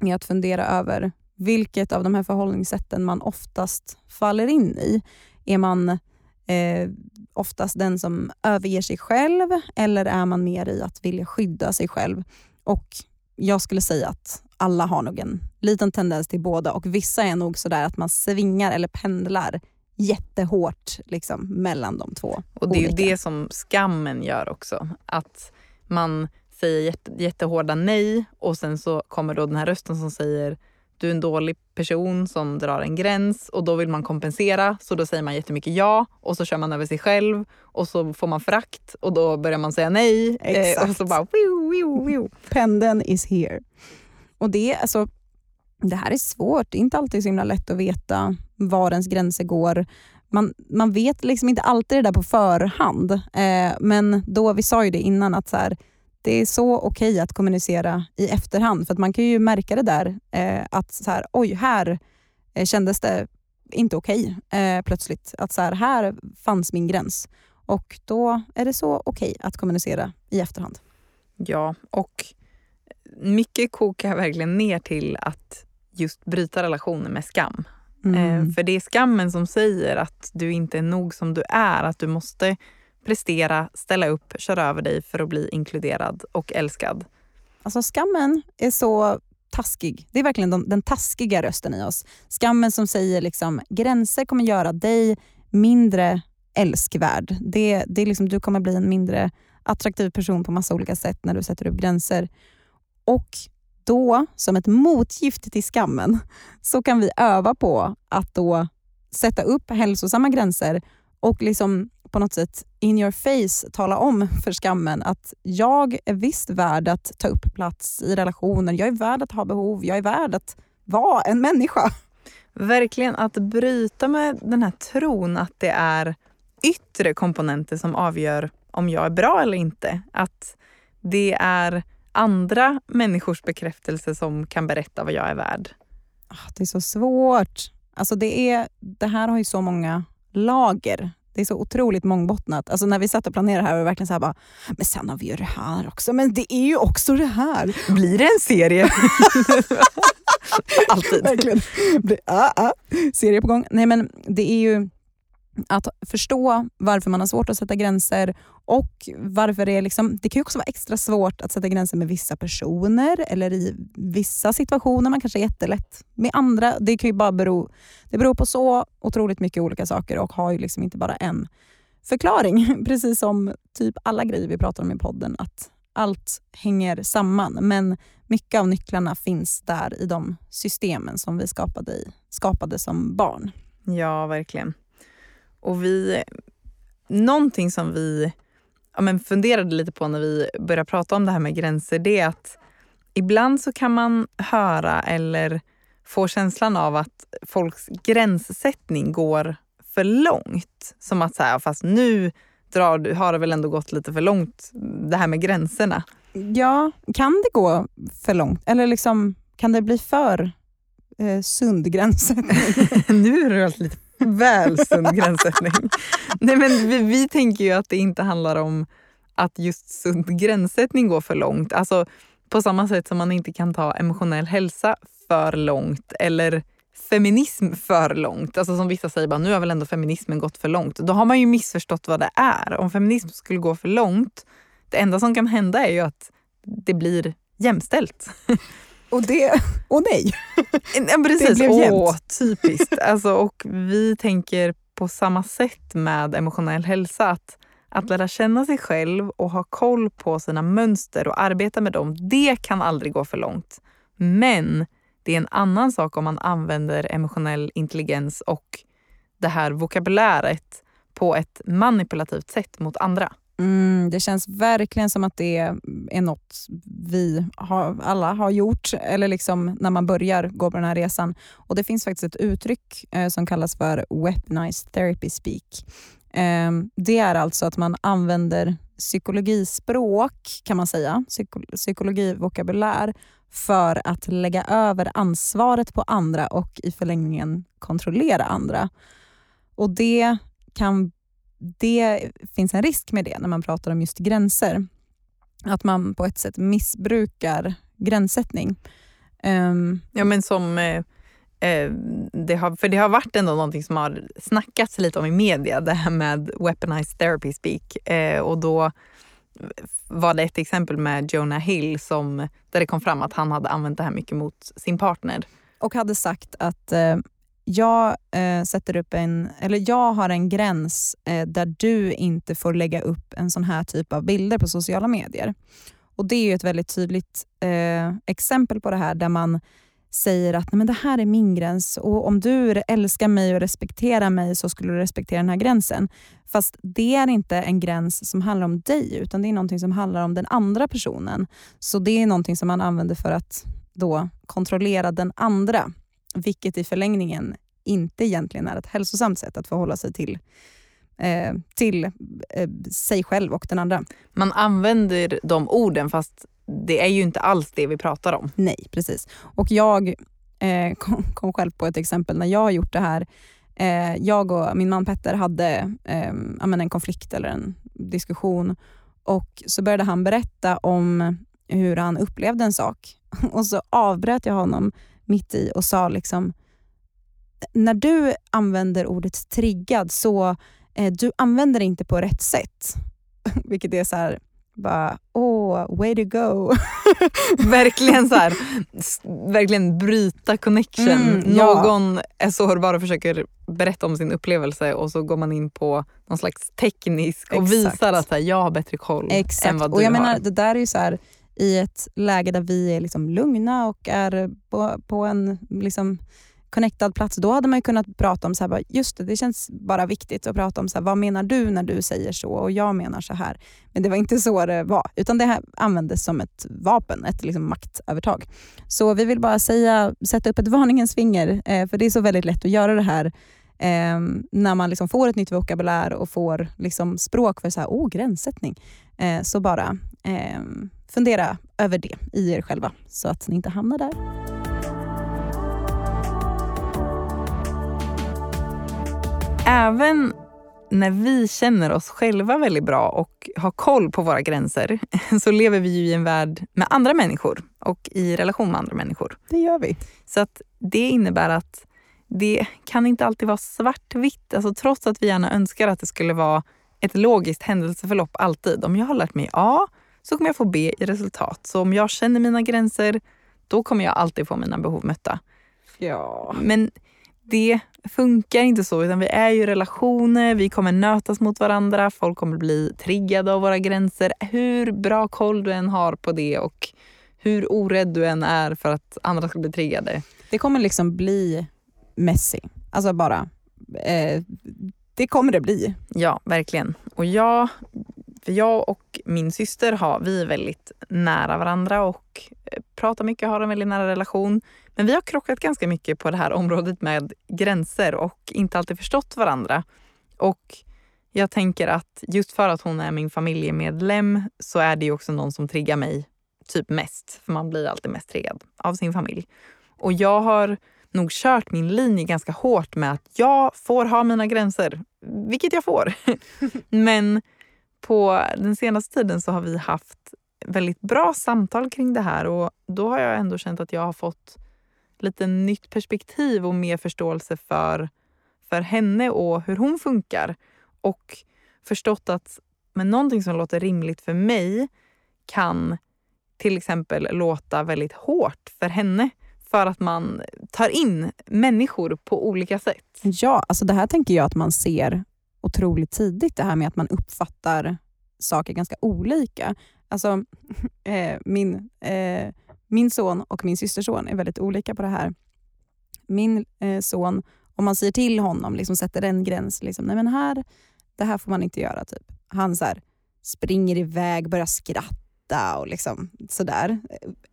är att fundera över vilket av de här förhållningssätten man oftast faller in i. Är man eh, oftast den som överger sig själv eller är man mer i att vilja skydda sig själv? Och Jag skulle säga att alla har nog en liten tendens till båda och vissa är nog sådär att man svingar eller pendlar jättehårt liksom, mellan de två. Och Det är olika. ju det som skammen gör också. Att man säger jätte, jättehårda nej och sen så kommer då den här rösten som säger du är en dålig person som drar en gräns och då vill man kompensera så då säger man jättemycket ja och så kör man över sig själv och så får man frakt och då börjar man säga nej. Eh, och så bara wiu, wiu, wiu. Pendeln is here. Och det, alltså, det här är svårt. Det är inte alltid så himla lätt att veta var ens gränser går. Man, man vet liksom inte alltid det där på förhand. Eh, men då, vi sa ju det innan, att så här, det är så okej okay att kommunicera i efterhand. För att man kan ju märka det där, eh, att så här, oj, här eh, kändes det inte okej eh, plötsligt. Att så här, här fanns min gräns. Och då är det så okej att kommunicera i efterhand. Ja, och mycket kokar verkligen ner till att just bryta relationer med skam. Mm. Eh, för det är skammen som säger att du inte är nog som du är, att du måste prestera, ställa upp, köra över dig för att bli inkluderad och älskad. Alltså skammen är så taskig. Det är verkligen de, den taskiga rösten i oss. Skammen som säger liksom gränser kommer göra dig mindre älskvärd. Det, det är liksom, du kommer bli en mindre attraktiv person på massa olika sätt när du sätter upp gränser. Och då, som ett motgift till skammen, så kan vi öva på att då sätta upp hälsosamma gränser och liksom på något sätt in your face tala om för skammen att jag är visst värd att ta upp plats i relationen. Jag är värd att ha behov. Jag är värd att vara en människa. Verkligen att bryta med den här tron att det är yttre komponenter som avgör om jag är bra eller inte. Att det är andra människors bekräftelse som kan berätta vad jag är värd. Ah, Det är så svårt. Alltså det, är, det här har ju så många lager. Det är så otroligt mångbottnat. Alltså när vi satt och planerade här var det verkligen så här bara, men sen har vi ju det här också. Men det är ju också det här. Blir det en serie? *laughs* Alltid. Verkligen. Det, ah, ah. Serie på gång. Nej men det är ju att förstå varför man har svårt att sätta gränser och varför det är liksom, det kan ju också vara extra svårt att sätta gränser med vissa personer eller i vissa situationer. Man kanske är jättelätt med andra. Det kan ju bara bero, det beror på så otroligt mycket olika saker och har ju liksom inte bara en förklaring. *laughs* Precis som typ alla grejer vi pratar om i podden, att allt hänger samman. Men mycket av nycklarna finns där i de systemen som vi skapade, i, skapade som barn. Ja, verkligen. Och vi... Någonting som vi ja, men funderade lite på när vi började prata om det här med gränser, det är att ibland så kan man höra eller få känslan av att folks gränssättning går för långt. Som att så här, fast nu drar du, har det väl ändå gått lite för långt, det här med gränserna. Ja, kan det gå för långt? Eller liksom, kan det bli för eh, sund gränssättning? *laughs* nu är det alltså lite väl sund gränssättning. Nej, men vi, vi tänker ju att det inte handlar om att just sund gränssättning går för långt. Alltså på samma sätt som man inte kan ta emotionell hälsa för långt eller feminism för långt. Alltså som vissa säger, bara, nu har väl ändå feminismen gått för långt. Då har man ju missförstått vad det är. Om feminism skulle gå för långt, det enda som kan hända är ju att det blir jämställt. *laughs* Och det, och nej. *laughs* Ja, precis. blev Åh, jämnt. typiskt. Alltså, och vi tänker på samma sätt med emotionell hälsa. Att, att lära känna sig själv och ha koll på sina mönster och arbeta med dem, det kan aldrig gå för långt. Men det är en annan sak om man använder emotionell intelligens och det här vokabuläret på ett manipulativt sätt mot andra. Mm, det känns verkligen som att det är något vi har, alla har gjort, eller liksom när man börjar gå på den här resan. Och Det finns faktiskt ett uttryck eh, som kallas för weaponized therapy speak. Eh, det är alltså att man använder psykologispråk, kan man säga, psyko psykologivokabulär, för att lägga över ansvaret på andra och i förlängningen kontrollera andra. Och det kan det finns en risk med det när man pratar om just gränser. Att man på ett sätt missbrukar gränssättning. Um, Ja, men som... Eh, eh, det har, för det har varit ändå någonting som har snackats lite om i media, det här med weaponized therapy speak. Eh, och då var det ett exempel med Jonah Hill som, där det kom fram att han hade använt det här mycket mot sin partner. och hade sagt att eh, jag, eh, sätter upp en, eller jag har en gräns eh, där du inte får lägga upp en sån här typ av bilder på sociala medier. Och Det är ju ett väldigt tydligt eh, exempel på det här där man säger att Nej, men det här är min gräns och om du älskar mig och respekterar mig så skulle du respektera den här gränsen. Fast det är inte en gräns som handlar om dig utan det är någonting som handlar om den andra personen. Så det är någonting som man använder för att då kontrollera den andra. Vilket i förlängningen inte egentligen är ett hälsosamt sätt att förhålla sig till, eh, till eh, sig själv och den andra. Man använder de orden fast det är ju inte alls det vi pratar om. Nej, precis. Och jag eh, *laughs* kom, kom själv på ett exempel när jag har gjort det här. eh, jag och min man Petter hade eh, en konflikt eller en diskussion och så började han berätta om hur han upplevde en sak *laughs* och så avbröt jag honom mitt i och sa liksom när du använder ordet triggad så eh, du använder det inte på rätt sätt. *laughs* Vilket är så här, bara, oh, way to go. *laughs* verkligen så här, verkligen bryta connection. Mm, ja. Någon är sårbar och försöker berätta om sin upplevelse och så går man in på någon slags teknisk och Exakt. visar att här, jag har bättre koll Exakt. än vad du och jag har. Menar, det där är ju så här, i ett läge där vi är liksom lugna och är på, på en liksom, connectad plats, då hade man kunnat prata om, så här, just det, det känns bara viktigt att prata om så här, vad menar du när du säger så och jag menar så här. Men det var inte *laughs* så det var, utan det här användes som ett vapen, ett liksom maktövertag. Så vi vill bara säga, sätta upp ett varningens finger, eh, för det är så väldigt lätt att göra det här eh, när man liksom får ett nytt vokabulär och får liksom språk för så här, oh, gränssättning. Eh, så bara eh, fundera över det i er själva så att ni inte hamnar där. Även när vi känner oss själva väldigt bra och har koll på våra gränser *laughs* så lever vi ju i en värld med andra människor och i relation med andra människor. Det gör vi. Så att det innebär att det kan inte alltid vara svartvitt. Alltså trots att vi gärna önskar att det skulle vara ett logiskt händelseförlopp alltid. Om jag har lärt mig A så kommer jag få B i resultat. Så om jag känner mina gränser, då kommer jag alltid få mina behov mötta. Ja. Men det funkar inte så, utan vi är ju relationer, vi kommer nötas mot varandra, folk kommer bli triggade av våra gränser. Hur bra koll du än har på det och hur orädd du än är för att andra ska bli triggade. Det kommer liksom bli messy. Alltså bara, eh, det kommer det bli. Ja, verkligen. Och jag, för jag och min syster har, vi är väldigt nära varandra och eh, pratar mycket, har en väldigt nära relation. Men vi har krockat ganska mycket på det här området med gränser och inte alltid förstått varandra. Och jag tänker att just för att hon är min familjemedlem så är det också någon som triggar mig typ mest. För man blir alltid mest triggad av sin familj. Och jag har nog kört min linje ganska hårt med att jag får ha mina gränser, vilket jag får. *laughs* Men på den senaste tiden så har vi haft väldigt bra samtal kring det här och då har jag ändå känt att jag har fått lite nytt perspektiv och mer förståelse för, för henne och hur hon funkar. Och förstått att men någonting som låter rimligt för mig kan till exempel låta väldigt hårt för henne för att man tar in människor på olika sätt. Ja, alltså det här tänker jag att man ser otroligt tidigt, det här med att man uppfattar saker ganska olika. Alltså, *laughs* eh, min, eh, min son och min systerson är väldigt olika på det här. Min eh, son, om man säger till honom, liksom sätter en gräns, liksom, nej men här, det här får man inte göra. Typ. Han så här, springer iväg, börjar skratta och liksom sådär.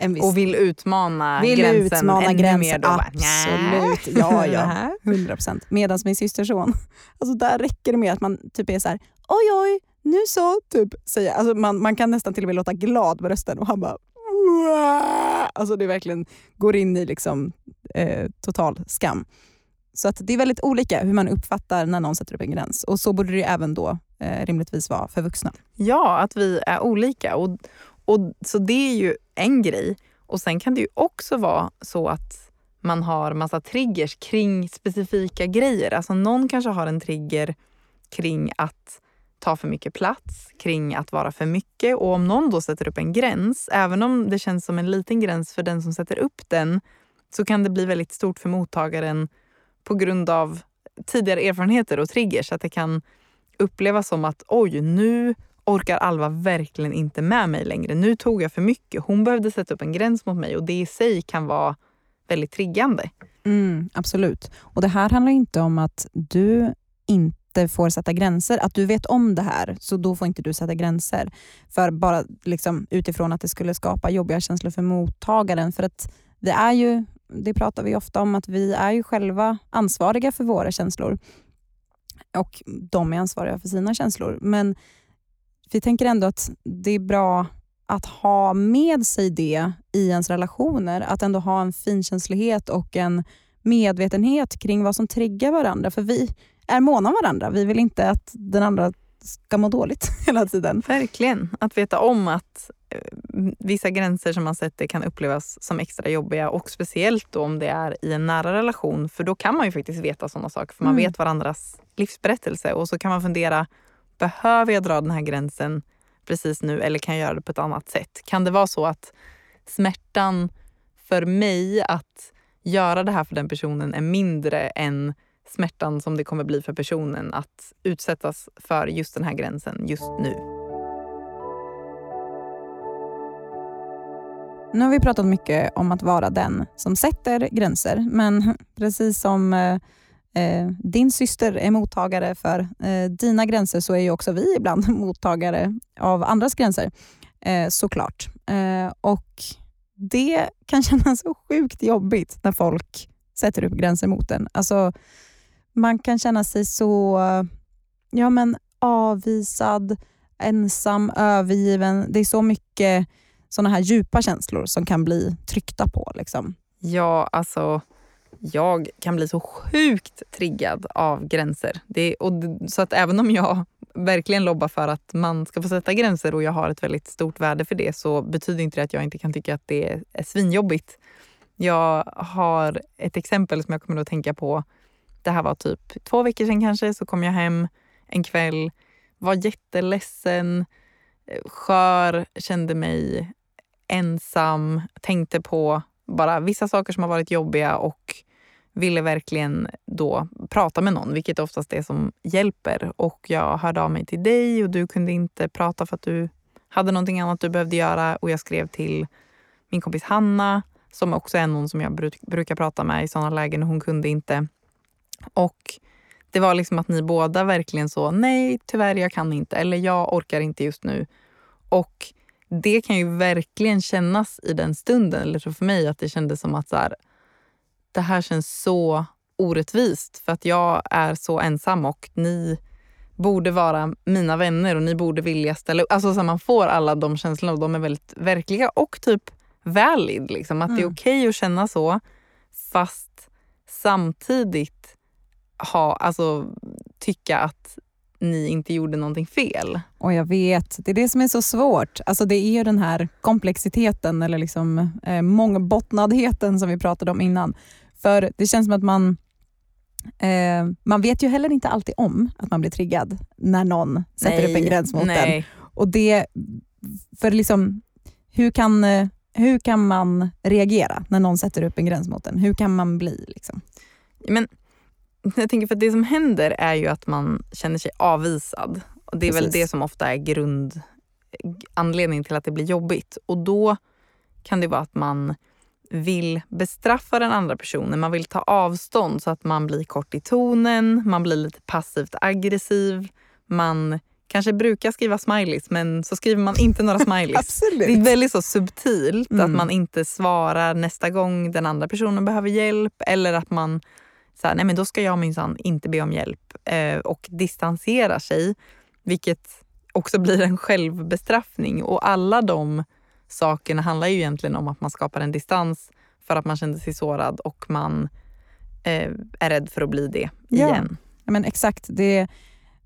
Viss, och vill utmana vill gränsen utmana ännu gränsen, mer. Då absolut, ja, ja. *laughs* 100 procent. Medan min systerson, *laughs* alltså där räcker det med att man typ är så här, oj oj, nu så, typ säger alltså man, man kan nästan till och med låta glad med rösten och han bara Alltså det verkligen går in i liksom, eh, total skam. Så att det är väldigt olika hur man uppfattar när någon sätter upp en gräns. Och så borde det även då eh, rimligtvis vara för vuxna. Ja, att vi är olika. Och, och, så det är ju en grej. Och Sen kan det ju också vara så att man har massa triggers kring specifika grejer. Alltså någon kanske har en trigger kring att ta för mycket plats, kring att vara för mycket. Och om någon då sätter upp en gräns, även om det känns som en liten gräns för den som sätter upp den, så kan det bli väldigt stort för mottagaren på grund av tidigare erfarenheter och triggers. Att det kan Uppleva som att oj, nu orkar Alva verkligen inte med mig längre. Nu tog jag för mycket. Hon behövde sätta upp en gräns mot mig och det i sig kan vara väldigt triggande. Mm, absolut. Och Det här handlar inte om att du inte får sätta gränser. Att du vet om det här, så då får inte du sätta gränser. För bara liksom, utifrån att det skulle skapa jobbiga känslor för mottagaren. För att vi är ju, det pratar vi ofta om, att vi är ju själva ansvariga för våra känslor. Och de är ansvariga för sina känslor. Men vi tänker ändå att det är bra att ha med sig det i ens relationer. Att ändå ha en finkänslighet och en medvetenhet kring vad som triggar varandra. För vi är måna om varandra. Vi vill inte att den andra ska må dåligt *laughs* hela tiden. Verkligen. Att veta om att eh, vissa gränser som man sätter kan upplevas som extra jobbiga och speciellt om det är i en nära relation för då kan man ju faktiskt veta sådana saker för man mm. vet varandras livsberättelse och så kan man fundera behöver jag dra den här gränsen precis nu eller kan jag göra det på ett annat sätt? Kan det vara så att smärtan för mig att göra det här för den personen är mindre än smärtan som det kommer bli för personen att utsättas för just den här gränsen just nu. Nu har vi pratat mycket om att vara den som sätter gränser, men precis som eh, eh, din syster är mottagare för eh, dina gränser så är ju också vi ibland *laughs* mottagare av andras gränser, eh, såklart. Eh, och Det kan *laughs* kännas så sjukt jobbigt när folk sätter upp gränser mot en. Alltså, man kan känna sig så ja, men avvisad, ensam, övergiven. Det är så mycket såna här djupa känslor som kan bli tryckta på. Liksom. Ja, alltså jag kan bli så sjukt triggad av gränser. Det, och, så att även om jag verkligen lobbar för att man ska få sätta gränser och jag har ett väldigt stort värde för det så betyder inte det att jag inte kan tycka att det är svinjobbigt. Jag har ett exempel som jag kommer att tänka på det här var typ två veckor sedan kanske, så kom jag hem en kväll, var jätteledsen, eh, skör, kände mig ensam, tänkte på bara vissa saker som har varit jobbiga och ville verkligen då prata med någon, vilket oftast är det som hjälper. Och jag hörde av mig till dig och du kunde inte prata för att du hade någonting annat du behövde göra. Och jag skrev till min kompis Hanna som också är någon som jag brukar prata med i sådana lägen och hon kunde inte. Och det var liksom att ni båda verkligen så, nej tyvärr jag kan inte eller jag orkar inte just nu. Och det kan ju verkligen kännas i den stunden, eller så för mig att det kändes som att så här, det här känns så orättvist för att jag är så ensam och ni borde vara mina vänner och ni borde vilja ställa upp. Alltså så man får alla de känslorna och de är väldigt verkliga och typ valid. Liksom. Att mm. det är mm. okej okay att känna så fast samtidigt ha, alltså, tycka att ni inte gjorde någonting fel. Och jag vet, det är det som är så svårt. Alltså det är ju den här komplexiteten eller liksom eh, mångbottnadheten som vi pratade om innan. För det känns som att man eh, man vet ju heller inte alltid om att man blir triggad när någon sätter nej, upp en gräns mot nej. en. Och det, för liksom, hur kan, eh, hur kan man reagera när någon sätter upp en gräns mot en? Hur kan man bli? Liksom? Men jag tänker för det som händer är ju att man känner sig avvisad. Och det är Precis. väl det som ofta är grund anledningen till att det blir jobbigt. Och då kan det vara att man vill bestraffa den andra personen. Man vill ta avstånd så att man blir kort i tonen, man blir lite passivt aggressiv. Man kanske brukar skriva smileys men så skriver man inte några *laughs* smileys. det är väldigt så subtilt mm. att man inte svarar nästa gång den andra personen behöver hjälp eller att man så här, nej men då ska jag minsann inte be om hjälp eh, och distanserar sig. Vilket också blir en självbestraffning och alla de sakerna handlar ju egentligen om att man skapar en distans för att man känner sig sårad och man eh, är rädd för att bli det igen. Ja, men exakt. Det,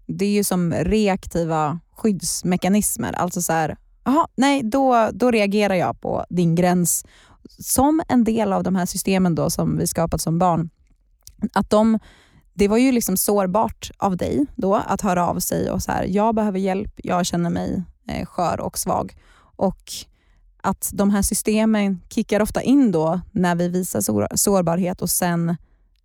det är ju som reaktiva skyddsmekanismer. Alltså så här, aha, nej, då, då reagerar jag på din gräns. Som en del av de här systemen då som vi skapat som barn. Att de, det var ju liksom sårbart av dig då att höra av sig och så här, jag behöver hjälp, jag känner mig eh, skör och svag. Och att de här systemen kickar ofta in då när vi visar sårbarhet och sen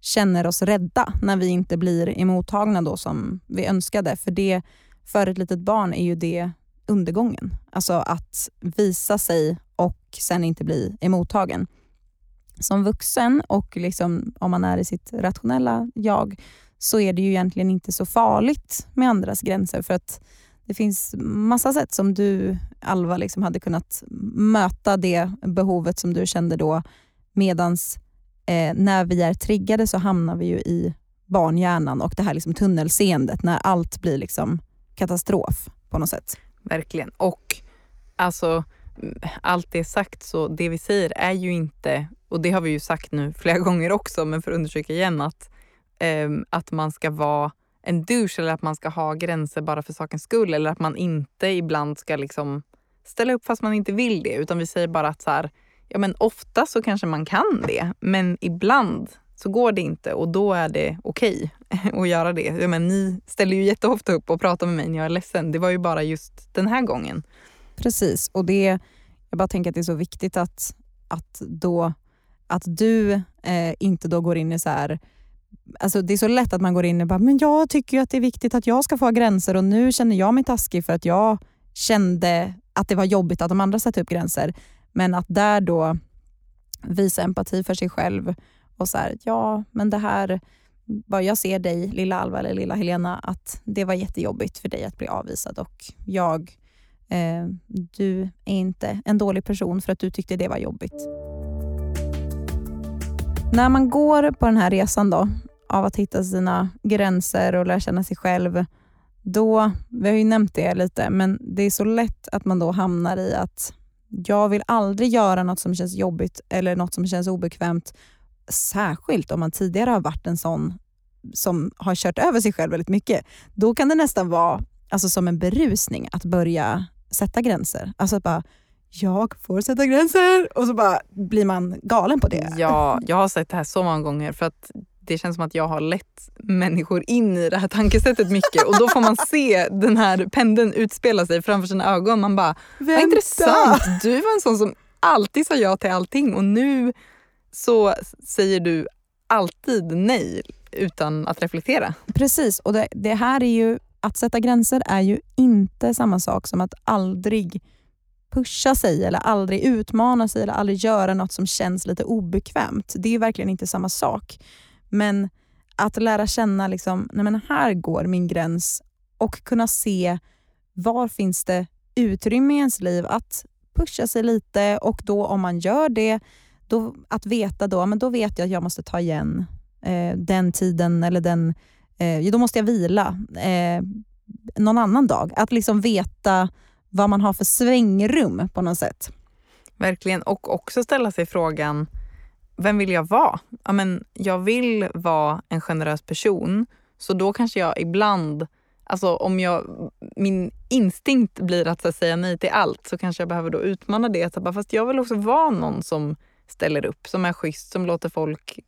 känner oss rädda när vi inte blir emottagna då som vi önskade. För det för ett litet barn är ju det undergången. Alltså att visa sig och sen inte bli emottagen. Som vuxen och liksom, om man är i sitt rationella jag så är det ju egentligen inte så farligt med andras gränser för att det finns massa sätt som du, Alva, liksom hade kunnat möta det behovet som du kände då. Medans eh, när vi är triggade så hamnar vi ju i barnhjärnan och det här liksom tunnelseendet när allt blir liksom katastrof på något sätt. Verkligen. Och alltså allt det sagt så det vi säger är ju inte och det har vi ju sagt nu flera *laughs* gånger också, men för att undersöka igen att, eh, att man ska vara en douche eller att man ska ha gränser bara för sakens skull eller att man inte ibland ska liksom ställa upp fast man inte vill det. Utan vi säger bara att så här, ja men ofta så kanske man kan det, men ibland så går det inte och då är det okej okay *laughs* att göra det. Ja, men ni ställer ju jätteofta upp och pratar med mig när jag är ledsen. Det var ju bara just den här gången. Precis, och det, jag bara tänker att det är så viktigt att, att, då, att du eh, inte då går in i så här Alltså det är så lätt att man går in och bara, men jag tycker att det är viktigt att jag ska få ha gränser och nu känner jag mig taskig för att jag kände att det var jobbigt att de andra satte upp gränser. Men att där då visa empati för sig själv och så här, ja men det här, bara jag ser dig lilla Alva eller lilla Helena, att det var jättejobbigt för dig att bli avvisad och jag, eh, du är inte en dålig person för att du tyckte det var jobbigt. När man går på den här resan då, av att hitta sina gränser och lära känna sig själv, då, vi har ju nämnt det lite, men det är så lätt att man då hamnar i att jag vill aldrig göra något som känns jobbigt eller något som känns obekvämt. Särskilt om man tidigare har varit en sån som har kört över sig själv väldigt mycket. Då kan det nästan vara alltså, som en berusning att börja sätta gränser. Alltså bara, jag får sätta gränser och så bara blir man galen på det. Ja, jag har sett det här så många gånger för att det känns som att jag har lett människor in i det här tankesättet mycket och då får man se den här pendeln utspela sig framför sina ögon. Man bara, Vänta. vad intressant. Du var en sån som alltid sa ja till allting och nu så säger du alltid nej utan att reflektera. Precis, och det, det här är ju, att sätta gränser är ju inte samma sak som att aldrig pusha sig eller aldrig utmana sig eller aldrig göra något som känns lite obekvämt. Det är verkligen inte samma sak. Men att lära känna, liksom, nej men här går min gräns och kunna se var finns det utrymme i ens liv att pusha sig lite och då om man gör det, då, att veta då, men då vet jag att jag måste ta igen eh, den tiden eller den, eh, då måste jag vila eh, någon annan dag. Att liksom veta vad man har för svängrum på något sätt. Verkligen, och också ställa sig frågan, vem vill jag vara? Ja, men jag vill vara en generös person, så då kanske jag ibland Alltså om jag, min instinkt blir att, säga nej till allt så kanske jag behöver då utmana det. Så bara, fast jag vill också vara någon som ställer upp, som är schysst, som låter folk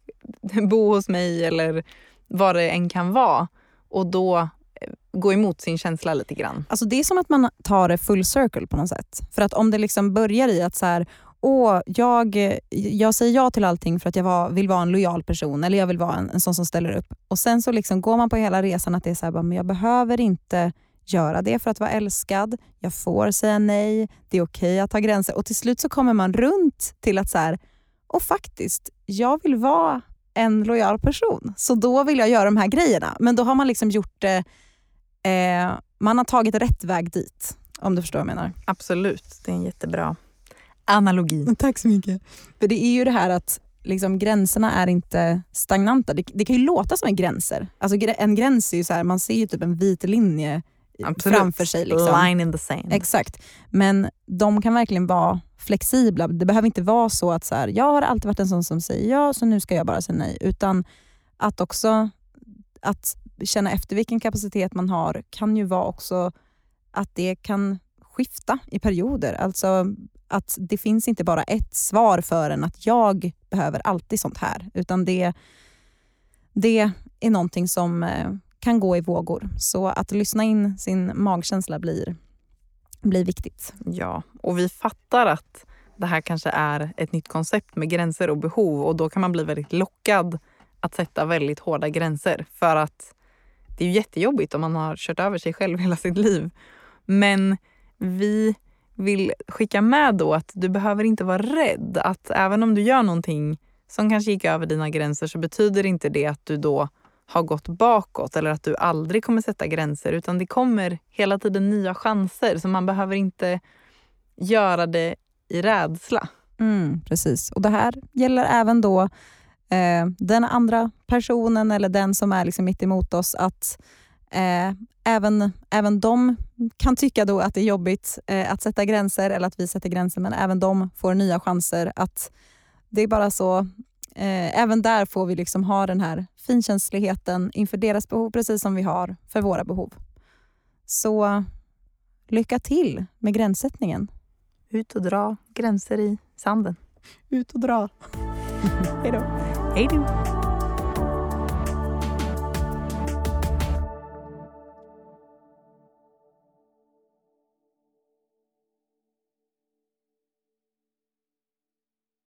*laughs* bo hos mig eller vad det än kan vara. Och då eh, gå emot sin känsla lite grann. Alltså det är som att man tar det full circle på något sätt. För att om det liksom börjar i att så här, åh, jag, jag säger ja till allting för att jag var, vill vara en lojal person eller jag vill vara en, en sån som ställer upp. Och Sen så liksom går man på hela resan att det är så här, bara, men jag behöver inte göra det för att vara älskad. Jag får säga nej. Det är okej okay att ha gränser. Och till slut så kommer man runt till att så här, och faktiskt, jag vill vara en lojal person. Så då vill jag göra de här grejerna. Men då har man liksom gjort det, eh, man har tagit rätt väg dit. Om du förstår vad jag menar. Absolut, det är en jättebra analogi. Tack så mycket. För det är ju det här att liksom, gränserna är inte stagnanta. Det, det kan ju låta som en gränser. Alltså, en gräns är ju så här, man ser ju typ en vit linje Absolut. framför sig. Liksom. Line in the sand. Exakt. Men de kan verkligen vara flexibla. Det behöver inte vara så att så här, jag har alltid varit en sån som säger ja, så nu ska jag bara säga nej. Utan att också att känna efter vilken kapacitet man har kan ju vara också att det kan skifta i perioder. Alltså att det finns inte bara ett svar för en att jag behöver alltid sånt här, utan det, det är någonting som eh, kan gå i vågor. Så att lyssna in sin magkänsla blir, blir viktigt. Ja, och vi fattar att det här kanske är ett nytt koncept med gränser och behov och då kan man bli väldigt lockad att sätta väldigt hårda gränser för att det är jättejobbigt om man har kört över sig själv hela sitt liv. Men vi vill skicka med då att du behöver inte vara rädd. Att även om du gör någonting som kanske gick över dina gränser så betyder inte det att du då har gått bakåt eller att du aldrig kommer sätta gränser utan det kommer hela tiden nya chanser så man behöver inte göra det i rädsla. Mm, precis, och det här gäller även då eh, den andra personen eller den som är liksom mitt emot oss att eh, även, även de kan tycka då att det är jobbigt eh, att sätta gränser eller att vi sätter gränser men även de får nya chanser att Det är bara så, eh, även där får vi liksom ha den här finkänsligheten inför deras behov, precis som vi har för våra behov. Så lycka till med gränssättningen. Ut och dra gränser i sanden. Ut och dra. *laughs* Hej då. Hej då.